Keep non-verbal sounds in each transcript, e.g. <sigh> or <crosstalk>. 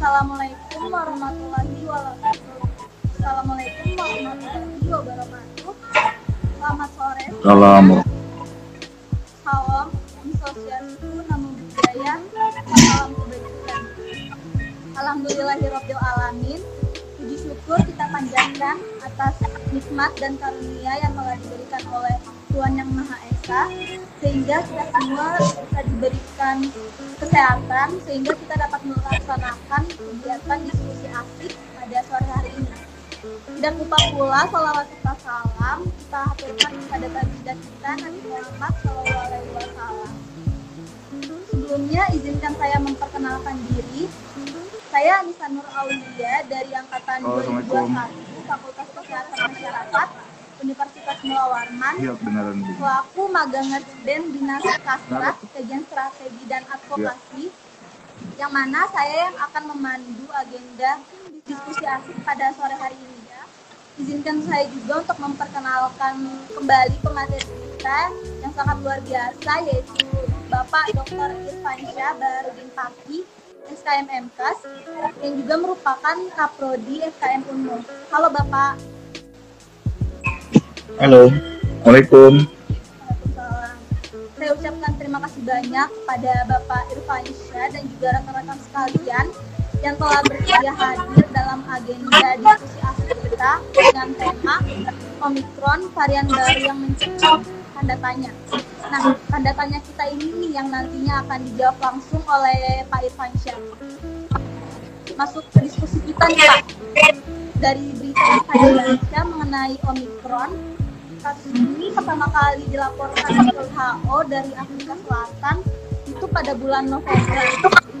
Assalamualaikum warahmatullahi wabarakatuh. Assalamualaikum warahmatullahi wabarakatuh. Selamat sore. Salam. Salam, Om Sosialisku, Namo Buddhaya, salam kebajikan. Alhamdulillahirabbil alamin. Puji syukur kita panjatkan atas nikmat dan karunia yang telah diberikan oleh Tuhan Yang Maha Esa sehingga kita semua bisa diberikan kesehatan sehingga kita dapat melaksanakan kegiatan diskusi asik pada sore hari ini. Tidak lupa pula salawat serta salam kita haturkan kepada baginda kita Nabi Muhammad SAW. Sebelumnya izinkan saya memperkenalkan diri. Saya Anissa Nur Aulia dari angkatan Oh, 2021 Assalamualaikum. Fakultas Kesehatan Masyarakat Universitas Mula Warman Iya Bu. selaku magang Dinas Kastrat, Kajian Strategi dan Advokasi, yang mana saya yang akan memandu agenda diskusi asik pada sore hari ini. Ya. Izinkan saya juga untuk memperkenalkan kembali pemateri kita yang sangat luar biasa, yaitu Bapak Dr. Irfan Syah Barudin Paki, SKM MKAS, yang juga merupakan Kaprodi SKM Unmul. Halo Bapak. Halo. Waalaikumsalam. Saya ucapkan terima kasih banyak kepada Bapak Irfan Syah dan juga rekan-rekan sekalian yang telah bersedia hadir dalam agenda diskusi asli kita dengan tema Omikron varian baru yang mencekam tanda tanya. Nah, tanda tanya kita ini nih yang nantinya akan dijawab langsung oleh Pak Irfan Syah. Masuk ke diskusi kita nih Pak. Dari berita baca mengenai Omikron, kasus ini pertama kali dilaporkan ke WHO dari Afrika Selatan itu pada bulan November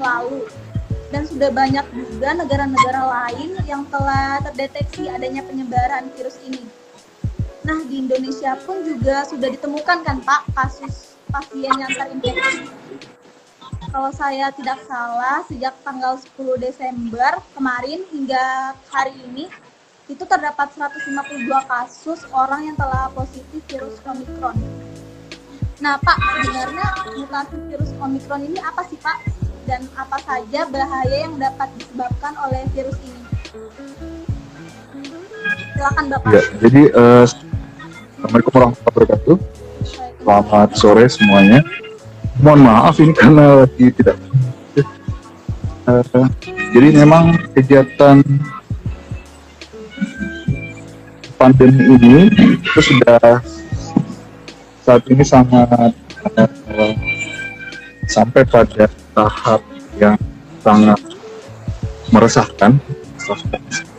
lalu dan sudah banyak juga negara-negara lain yang telah terdeteksi adanya penyebaran virus ini. Nah di Indonesia pun juga sudah ditemukan kan Pak kasus pasien yang terinfeksi. Kalau saya tidak salah sejak tanggal 10 Desember kemarin hingga hari ini itu terdapat 152 kasus orang yang telah positif virus Omikron. Nah, Pak, sebenarnya mutasi virus Omikron ini apa sih, Pak? Dan apa saja bahaya yang dapat disebabkan oleh virus ini? Silakan, Bapak. Ya, jadi eh, Assalamualaikum warahmatullahi wabarakatuh. Selamat sore semuanya. Mohon maaf ini karena lagi tidak. Eh, jadi memang kegiatan pandemi ini itu sudah saat ini sangat eh, sampai pada tahap yang sangat meresahkan.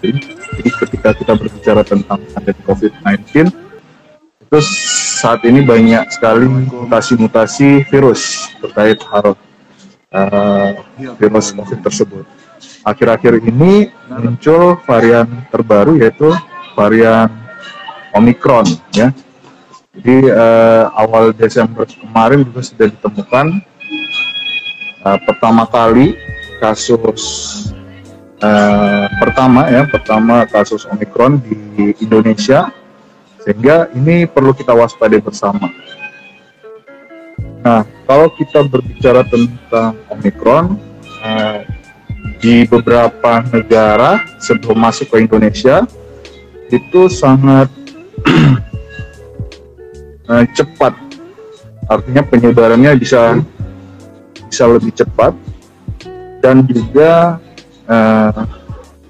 Jadi ketika kita berbicara tentang pandemi COVID-19, itu saat ini banyak sekali mutasi-mutasi virus terkait hal eh, virus COVID tersebut. Akhir-akhir ini muncul varian terbaru yaitu varian Omicron ya. Jadi eh, awal Desember kemarin juga sudah ditemukan eh, pertama kali kasus eh, pertama ya pertama kasus Omicron di Indonesia sehingga ini perlu kita waspadai bersama. Nah kalau kita berbicara tentang Omicron eh, di beberapa negara sebelum masuk ke Indonesia itu sangat <clears throat> eh, cepat. Artinya penyebarannya bisa bisa lebih cepat. Dan juga eh,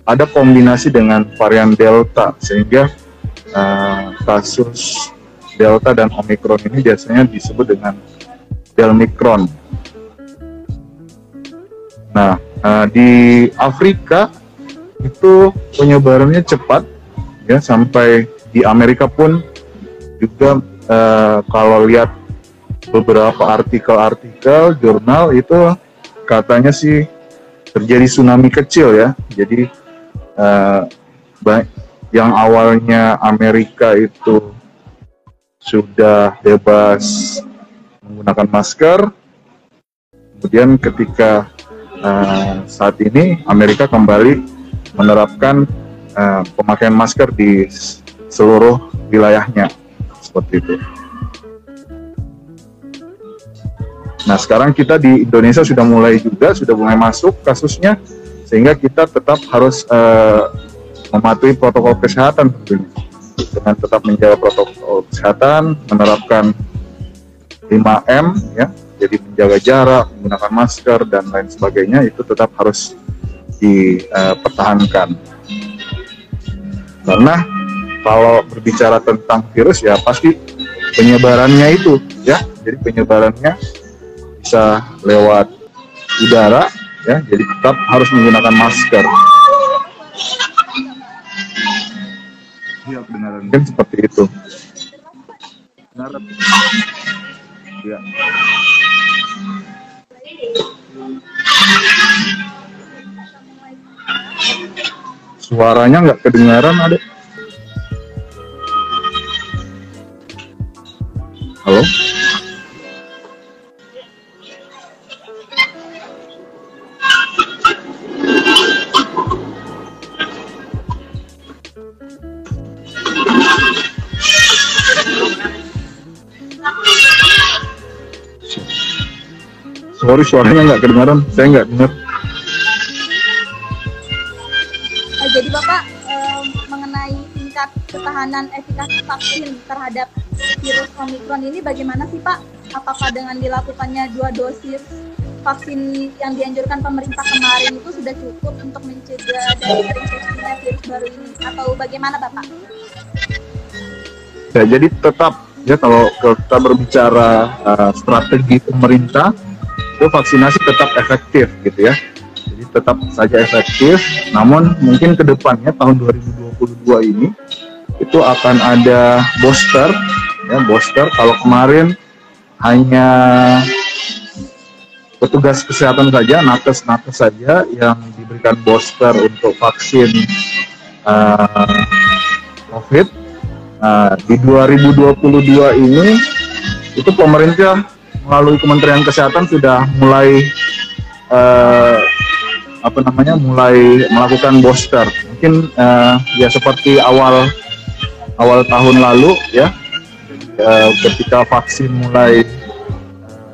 ada kombinasi dengan varian delta sehingga eh, kasus delta dan omikron ini biasanya disebut dengan delmikron nah eh, di Afrika itu penyebarannya cepat ya sampai di Amerika pun juga eh, kalau lihat beberapa artikel-artikel jurnal itu katanya sih terjadi tsunami kecil ya. Jadi eh, yang awalnya Amerika itu sudah bebas menggunakan masker kemudian ketika eh, saat ini Amerika kembali menerapkan eh, pemakaian masker di seluruh wilayahnya. Seperti itu. Nah sekarang kita di Indonesia sudah mulai juga sudah mulai masuk kasusnya sehingga kita tetap harus uh, mematuhi protokol kesehatan. Tentunya dengan tetap menjaga protokol kesehatan, menerapkan 5M ya, jadi menjaga jarak, menggunakan masker dan lain sebagainya itu tetap harus dipertahankan. Karena kalau berbicara tentang virus ya pasti penyebarannya itu ya, jadi penyebarannya bisa lewat udara ya. Jadi tetap harus menggunakan masker. Iya kebenaran kan seperti itu. Benar ya suaranya nggak kedengaran ada halo sorry suaranya nggak kedengaran saya nggak dengar Uh, jadi Bapak mengenai tingkat ketahanan efikasi vaksin terhadap virus Omikron ini bagaimana sih Pak? Apakah dengan dilakukannya dua dosis vaksin yang dianjurkan pemerintah kemarin itu sudah cukup untuk mencegah dari terinfeksinya virus baru ini atau bagaimana Bapak? ya jadi tetap ya kalau kita berbicara uh, strategi pemerintah itu vaksinasi tetap efektif gitu ya. Jadi tetap saja efektif namun mungkin ke depannya tahun 2022 ini itu akan ada booster ya booster. Kalau kemarin hanya petugas kesehatan saja nakes nakes saja yang diberikan booster untuk vaksin uh, COVID. Nah, di 2022 ini itu pemerintah melalui Kementerian Kesehatan sudah mulai uh, apa namanya mulai melakukan booster. Mungkin uh, ya seperti awal awal tahun lalu ya uh, ketika vaksin mulai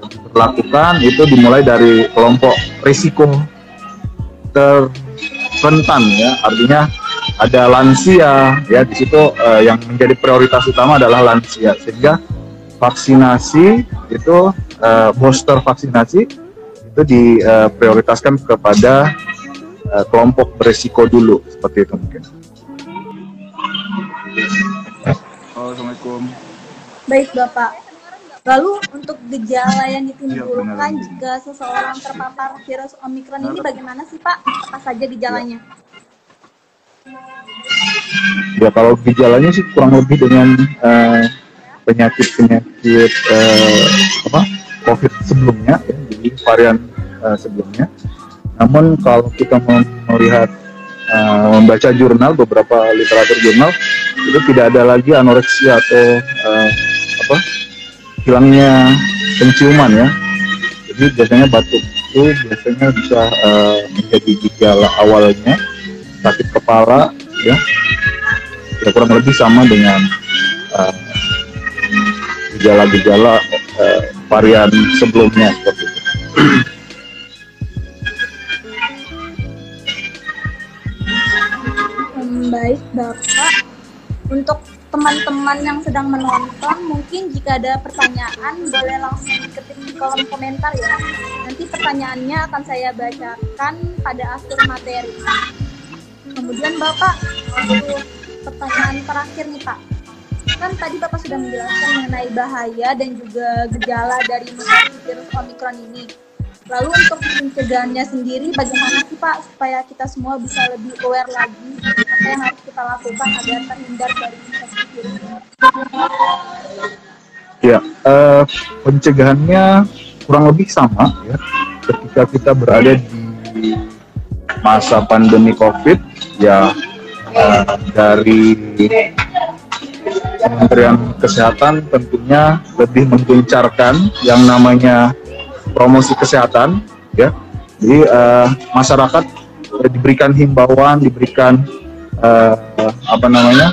diberlakukan itu dimulai dari kelompok risiko terrentan ya artinya ada lansia ya di situ uh, yang menjadi prioritas utama adalah lansia sehingga vaksinasi itu uh, booster vaksinasi itu diprioritaskan kepada uh, kelompok berisiko dulu seperti itu mungkin. Assalamualaikum. Baik Bapak. Lalu untuk gejala yang ditimbulkan ya, jika seseorang terpapar virus Omikron ini bagaimana sih Pak? Apa saja gejalanya? Ya ya kalau gejalanya sih kurang lebih dengan uh, penyakit-penyakit uh, apa COVID sebelumnya, ya, jadi varian uh, sebelumnya. Namun kalau kita melihat uh, membaca jurnal beberapa literatur jurnal itu tidak ada lagi anoreksia atau uh, apa hilangnya penciuman ya. Jadi biasanya batuk itu biasanya bisa uh, menjadi gejala awalnya sakit kepala ya ya kurang lebih sama dengan gejala-gejala uh, varian sebelumnya seperti itu. Hmm, baik Bapak, untuk teman-teman yang sedang menonton mungkin jika ada pertanyaan boleh langsung ketik di kolom komentar ya. Nanti pertanyaannya akan saya bacakan pada akhir materi. Kemudian Bapak, pertanyaan terakhir nih Pak. Kan tadi Bapak sudah menjelaskan mengenai bahaya dan juga gejala dari virus Omikron ini. Lalu untuk pencegahannya sendiri bagaimana sih Pak supaya kita semua bisa lebih aware lagi apa yang harus kita lakukan agar terhindar dari infeksi virus? Ya, uh, pencegahannya kurang lebih sama ya. Ketika kita berada di masa pandemi COVID ya uh, dari Kementerian Kesehatan tentunya lebih menggencarkan yang namanya promosi kesehatan ya. Jadi uh, masyarakat diberikan himbauan diberikan uh, apa namanya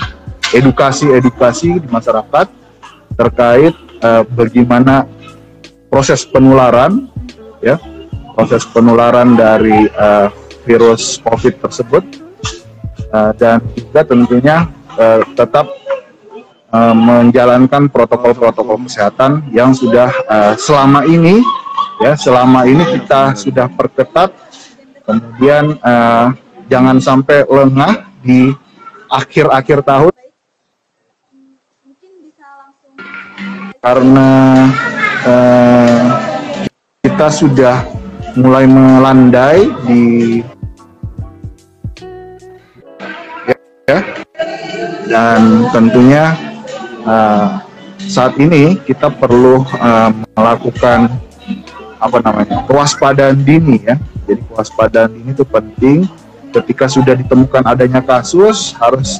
edukasi edukasi di masyarakat terkait uh, bagaimana proses penularan ya. Proses penularan dari uh, virus COVID tersebut uh, dan juga tentunya uh, tetap uh, menjalankan protokol-protokol kesehatan yang sudah uh, selama ini ya selama ini kita sudah perketat kemudian uh, jangan sampai lengah di akhir-akhir tahun karena uh, kita sudah mulai melandai di ya, ya. dan tentunya uh, saat ini kita perlu uh, melakukan apa namanya kewaspadaan dini ya. Jadi kewaspadaan dini itu penting. Ketika sudah ditemukan adanya kasus harus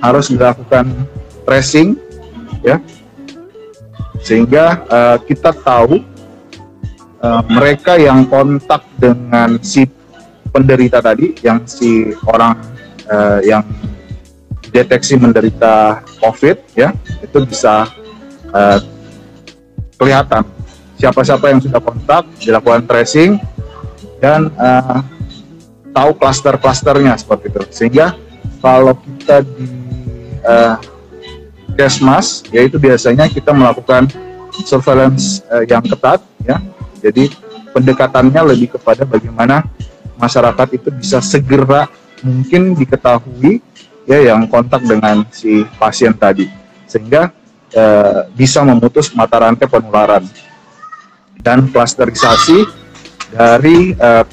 harus dilakukan tracing ya. Sehingga uh, kita tahu uh, mereka yang kontak dengan si penderita tadi yang si orang uh, yang deteksi menderita COVID ya itu bisa uh, kelihatan siapa-siapa yang sudah kontak dilakukan tracing dan uh, tahu klaster-klasternya seperti itu. Sehingga kalau kita di uh, Kesmas yaitu biasanya kita melakukan surveillance uh, yang ketat ya. Jadi pendekatannya lebih kepada bagaimana masyarakat itu bisa segera mungkin diketahui ya yang kontak dengan si pasien tadi sehingga uh, bisa memutus mata rantai penularan dan klasterisasi dari uh,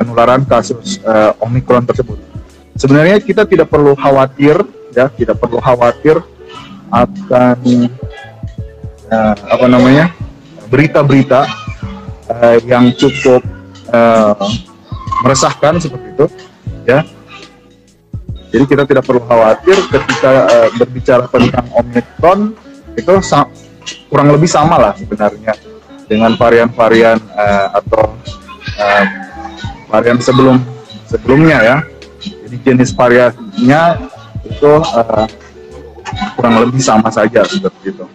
penularan kasus uh, Omikron tersebut. Sebenarnya kita tidak perlu khawatir, ya, tidak perlu khawatir akan uh, apa namanya berita-berita uh, yang cukup uh, meresahkan seperti itu, ya. Jadi kita tidak perlu khawatir ketika uh, berbicara tentang Omikron itu kurang lebih sama lah sebenarnya dengan varian-varian uh, atau uh, varian sebelum sebelumnya ya. Jadi jenis variannya itu uh, kurang lebih sama saja seperti itu.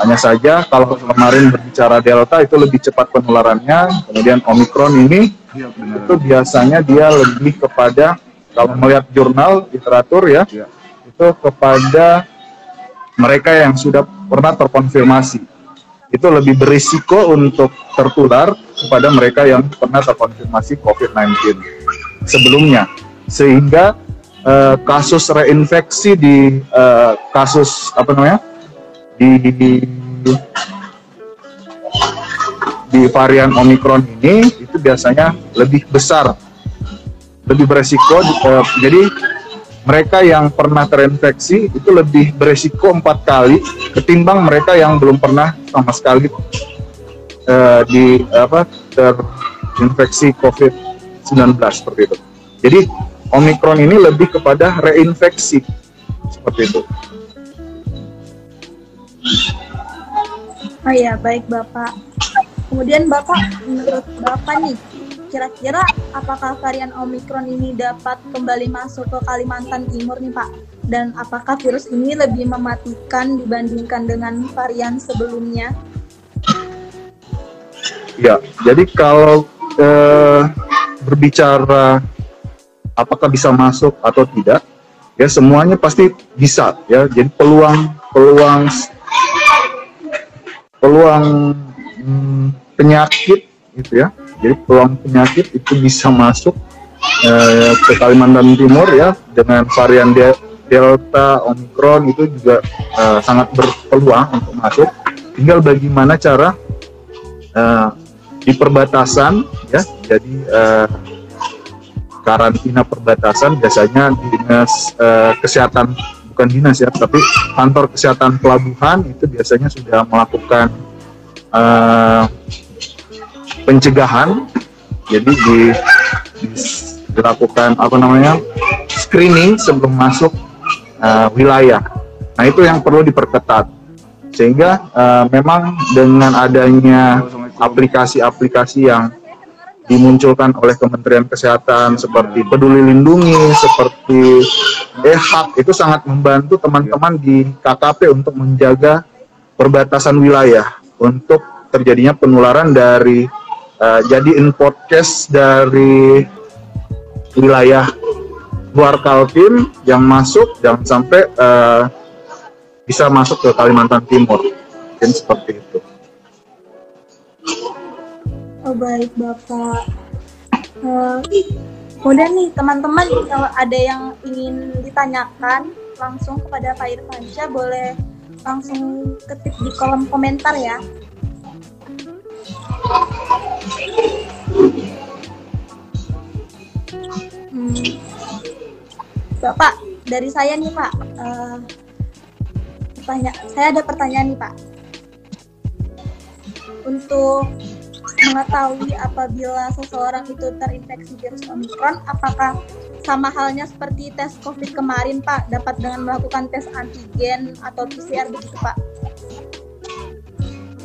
Hanya saja kalau kemarin berbicara delta itu lebih cepat penularannya, kemudian omikron ini ya, itu biasanya dia lebih kepada kalau melihat jurnal literatur ya, ya, itu kepada mereka yang sudah pernah terkonfirmasi. Itu lebih berisiko untuk tertular kepada mereka yang pernah terkonfirmasi COVID-19 sebelumnya. Sehingga uh, kasus reinfeksi di uh, kasus apa namanya di, di di varian Omikron ini itu biasanya lebih besar, lebih beresiko. Uh, jadi mereka yang pernah terinfeksi itu lebih beresiko empat kali ketimbang mereka yang belum pernah sama sekali uh, di apa terinfeksi COVID-19 seperti itu. Jadi Omikron ini lebih kepada reinfeksi seperti itu. Oh ya, baik Bapak. Kemudian Bapak, menurut Bapak nih, kira-kira apakah varian Omikron ini dapat kembali masuk ke Kalimantan Timur nih Pak? Dan apakah virus ini lebih mematikan dibandingkan dengan varian sebelumnya? Ya, jadi kalau eh, berbicara apakah bisa masuk atau tidak, ya semuanya pasti bisa ya. Jadi peluang peluang peluang hmm, penyakit gitu ya jadi peluang penyakit itu bisa masuk eh, ke Kalimantan Timur ya dengan varian de Delta, Omicron itu juga eh, sangat berpeluang untuk masuk. Tinggal bagaimana cara eh, di perbatasan ya, jadi eh, karantina perbatasan biasanya dinas eh, kesehatan bukan dinas ya, tapi kantor kesehatan pelabuhan itu biasanya sudah melakukan eh, pencegahan jadi di, di dilakukan apa namanya screening sebelum masuk uh, wilayah. Nah itu yang perlu diperketat. Sehingga uh, memang dengan adanya aplikasi-aplikasi yang dimunculkan oleh Kementerian Kesehatan seperti Peduli Lindungi, seperti EHAK itu sangat membantu teman-teman di KKP untuk menjaga perbatasan wilayah untuk terjadinya penularan dari uh, jadiin podcast dari wilayah luar Kaltim yang masuk jangan sampai uh, bisa masuk ke Kalimantan Timur mungkin seperti itu. Oh baik bapak. Uh, udah nih teman-teman kalau ada yang ingin ditanyakan langsung kepada Pak Irfansyah boleh langsung ketik di kolom komentar ya. Hmm. Bapak, dari saya nih Pak, uh, pertanya saya ada pertanyaan nih Pak. Untuk mengetahui apabila seseorang itu terinfeksi virus Omicron, apakah sama halnya seperti tes COVID kemarin Pak, dapat dengan melakukan tes antigen atau PCR begitu Pak?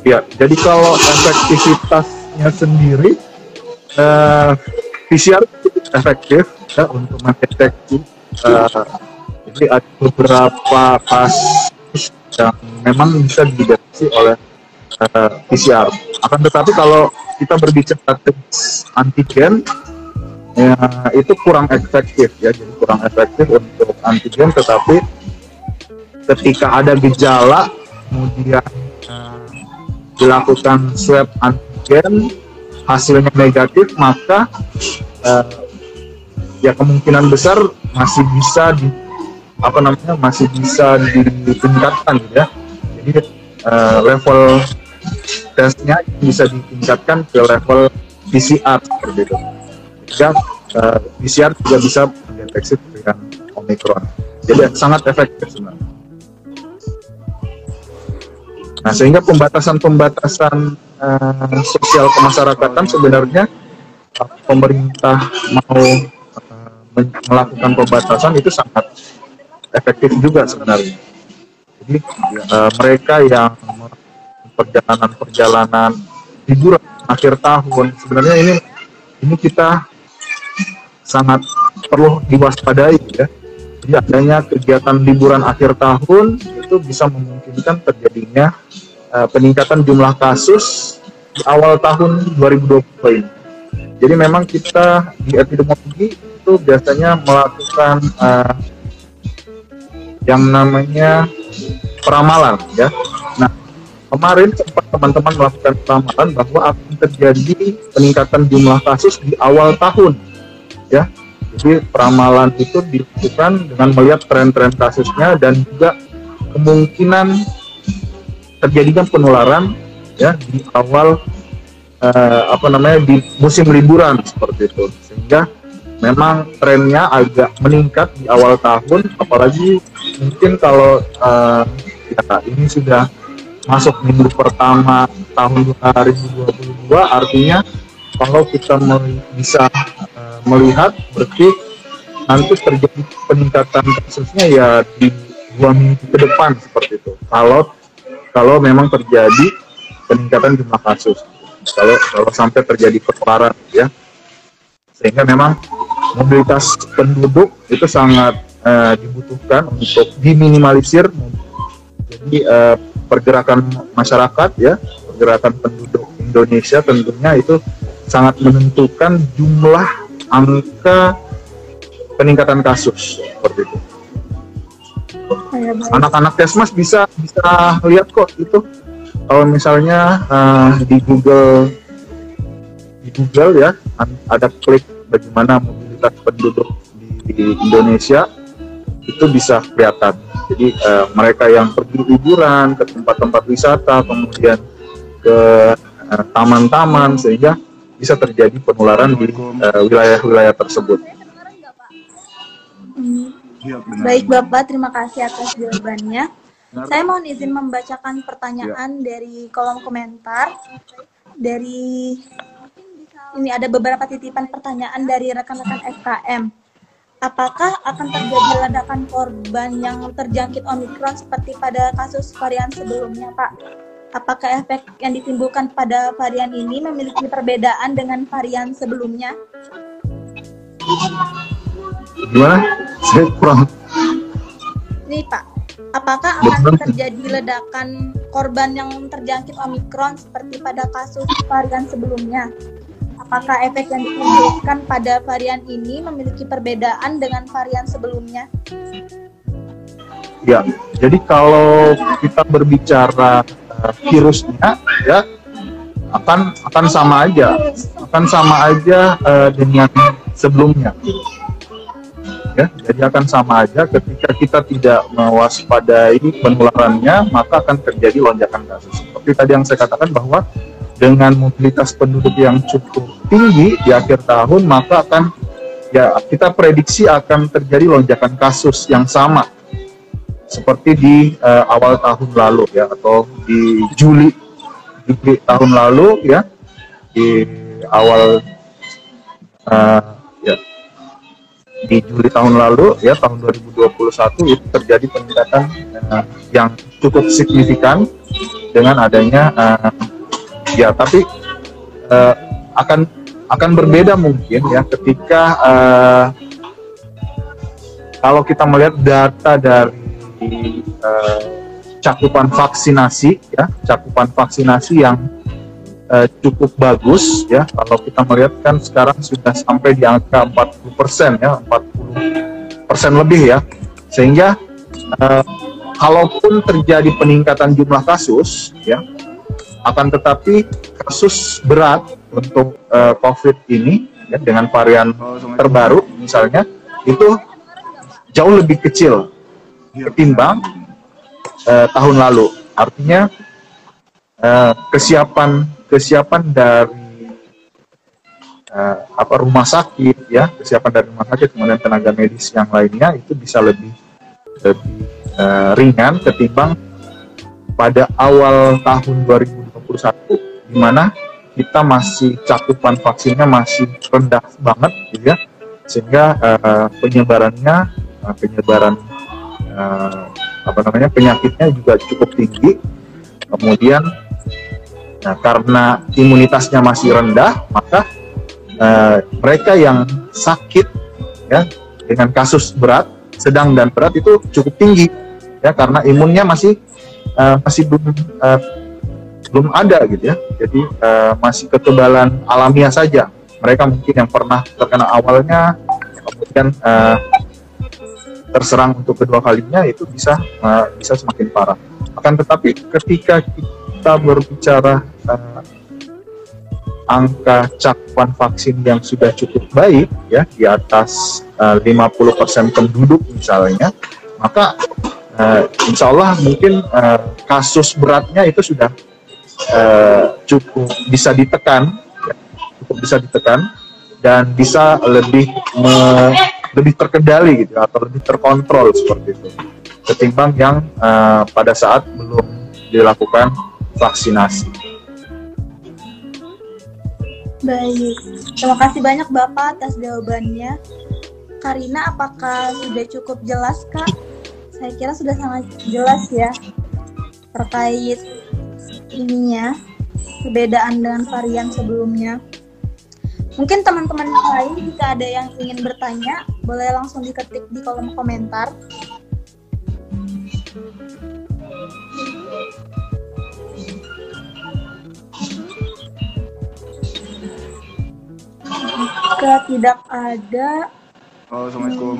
Ya, jadi kalau efektivitasnya sendiri, uh, eh, PCR cukup efektif ya untuk mendeteksi. Uh, jadi ada beberapa kasus yang memang bisa dideteksi oleh uh, eh, PCR. Akan tetapi kalau kita berbicara tes antigen, ya itu kurang efektif ya, jadi kurang efektif untuk antigen. Tetapi ketika ada gejala, kemudian dilakukan swab antigen hasilnya negatif maka uh, ya kemungkinan besar masih bisa di apa namanya masih bisa ditingkatkan ya. Jadi uh, level tesnya bisa ditingkatkan ke level PCR seperti itu sehingga uh, PCR juga bisa mendeteksi dengan Omicron jadi sangat efektif sebenarnya Nah, sehingga pembatasan-pembatasan uh, sosial kemasyarakatan sebenarnya uh, pemerintah mau uh, melakukan pembatasan itu sangat efektif juga sebenarnya. Jadi uh, mereka yang perjalanan-perjalanan liburan akhir tahun sebenarnya ini ini kita sangat perlu diwaspadai ya. Jadi adanya kegiatan liburan akhir tahun itu bisa memungkinkan terjadinya uh, peningkatan jumlah kasus di awal tahun 2020 ini. Jadi memang kita di epidemiologi itu biasanya melakukan uh, yang namanya peramalan ya. Nah, kemarin sempat teman-teman melakukan peramalan bahwa akan terjadi peningkatan jumlah kasus di awal tahun ya. Jadi peramalan itu dilakukan dengan melihat tren-tren kasusnya dan juga kemungkinan terjadinya penularan ya di awal uh, apa namanya di musim liburan seperti itu. Sehingga memang trennya agak meningkat di awal tahun apalagi mungkin kalau uh, ya, ini sudah masuk minggu pertama tahun 2022 artinya kalau kita bisa uh, melihat berarti nanti terjadi peningkatan kasusnya ya di dua minggu ke depan seperti itu. Kalau kalau memang terjadi peningkatan jumlah kasus kalau kalau sampai terjadi penularan ya. Sehingga memang mobilitas penduduk itu sangat uh, dibutuhkan untuk diminimalisir jadi uh, pergerakan masyarakat ya pergerakan penduduk Indonesia tentunya itu sangat menentukan jumlah angka peningkatan kasus seperti itu anak-anak kesmas bisa bisa lihat kok itu kalau misalnya uh, di Google di Google ya ada klik bagaimana mobilitas penduduk di, di Indonesia itu bisa kelihatan. Jadi uh, mereka yang pergi liburan ke tempat-tempat wisata, kemudian ke uh, taman-taman, sehingga bisa terjadi penularan di wilayah-wilayah uh, tersebut. Ya, Baik Bapak, terima kasih atas jawabannya. Saya mohon izin membacakan pertanyaan ya. dari kolom komentar. Dari ini ada beberapa titipan pertanyaan dari rekan-rekan FKM. Apakah akan terjadi ledakan korban yang terjangkit Omikron seperti pada kasus varian sebelumnya, Pak? Apakah efek yang ditimbulkan pada varian ini memiliki perbedaan dengan varian sebelumnya? Gimana? Saya kurang. Nih Pak, Apakah akan terjadi ledakan korban yang terjangkit Omikron seperti pada kasus varian sebelumnya? Apakah efek yang ditimbulkan pada varian ini memiliki perbedaan dengan varian sebelumnya? Ya, jadi kalau kita berbicara uh, virusnya, ya akan akan sama aja, akan sama aja uh, dengan sebelumnya ya. Jadi akan sama aja ketika kita tidak mewaspadai penularannya maka akan terjadi lonjakan kasus. Seperti tadi yang saya katakan bahwa dengan mobilitas penduduk yang cukup tinggi di akhir tahun maka akan ya kita prediksi akan terjadi lonjakan kasus yang sama seperti di uh, awal tahun lalu ya atau di Juli Juli tahun lalu ya di awal uh, di Juli tahun lalu ya tahun 2021 itu terjadi peningkatan uh, yang cukup signifikan dengan adanya uh, ya tapi uh, akan akan berbeda mungkin ya ketika uh, kalau kita melihat data dari uh, cakupan vaksinasi ya cakupan vaksinasi yang uh, cukup bagus ya. Kalau kita melihat kan sekarang sudah sampai di angka 40 persen ya. 40 persen lebih ya. Sehingga uh, kalaupun terjadi peningkatan jumlah kasus ya akan tetapi kasus berat untuk uh, COVID ini ya, dengan varian terbaru misalnya itu jauh lebih kecil ketimbang uh, tahun lalu. Artinya uh, kesiapan kesiapan dari uh, apa rumah sakit ya. Kesiapan dari rumah sakit kemudian tenaga medis yang lainnya itu bisa lebih lebih uh, ringan ketimbang pada awal tahun 2021 di mana kita masih cakupan vaksinnya masih rendah banget gitu ya. Sehingga uh, penyebarannya uh, penyebaran uh, apa namanya penyakitnya juga cukup tinggi. Kemudian Nah, karena imunitasnya masih rendah, maka uh, mereka yang sakit ya dengan kasus berat, sedang dan berat itu cukup tinggi ya karena imunnya masih uh, masih belum uh, belum ada gitu ya. Jadi uh, masih kekebalan alamiah saja. Mereka mungkin yang pernah terkena awalnya kemudian uh, terserang untuk kedua kalinya itu bisa uh, bisa semakin parah. Akan tetapi ketika kita berbicara uh, angka cakupan vaksin yang sudah cukup baik ya di atas uh, 50% penduduk misalnya maka uh, insya Allah mungkin uh, kasus beratnya itu sudah uh, cukup bisa ditekan ya, cukup bisa ditekan dan bisa lebih me, lebih terkendali gitu atau lebih terkontrol seperti itu ketimbang yang uh, pada saat belum dilakukan vaksinasi. Baik, terima kasih banyak Bapak atas jawabannya. Karina, apakah sudah cukup jelas Kak? Saya kira sudah sangat jelas ya terkait ininya, perbedaan dengan varian sebelumnya. Mungkin teman-teman yang lain jika ada yang ingin bertanya, boleh langsung diketik di kolom komentar. Jika tidak ada Halo, Assalamualaikum.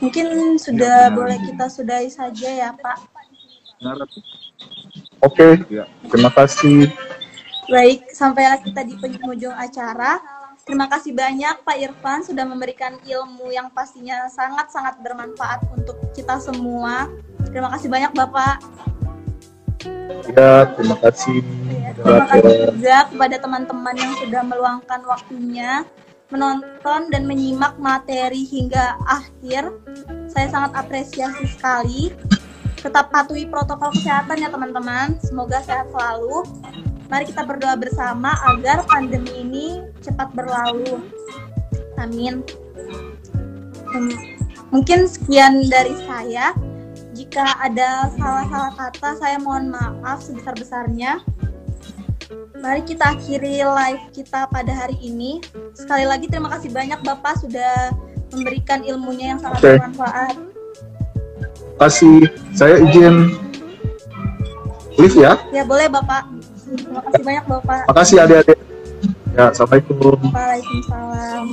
Mungkin sudah ya, boleh kita sudahi saja ya Pak. Oke, ya. terima kasih. Baik, sampailah kita di penghujung acara. Terima kasih banyak Pak Irfan sudah memberikan ilmu yang pastinya sangat-sangat bermanfaat untuk kita semua. Terima kasih banyak Bapak. Ya, terima kasih. Terima kasih juga kepada teman-teman yang sudah meluangkan waktunya menonton dan menyimak materi hingga akhir. Saya sangat apresiasi sekali. Tetap patuhi protokol kesehatan ya teman-teman. Semoga sehat selalu. Mari kita berdoa bersama agar pandemi ini cepat berlalu. Amin. Mungkin sekian dari saya. Jika ada salah-salah kata, saya mohon maaf sebesar-besarnya. Mari kita akhiri live kita pada hari ini. Sekali lagi terima kasih banyak Bapak sudah memberikan ilmunya yang sangat Oke. bermanfaat. kasih saya izin live ya Ya boleh Bapak. Terima kasih banyak Bapak. makasih adik-adik ya assalamualaikum Waalaikumsalam.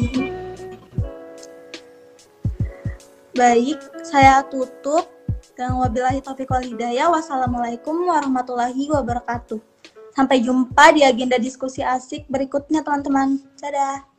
Baik, saya tutup. Dan wabillahi taufiq wal hidayah. Wassalamualaikum warahmatullahi wabarakatuh. Sampai jumpa di agenda diskusi asik berikutnya teman-teman. Dadah.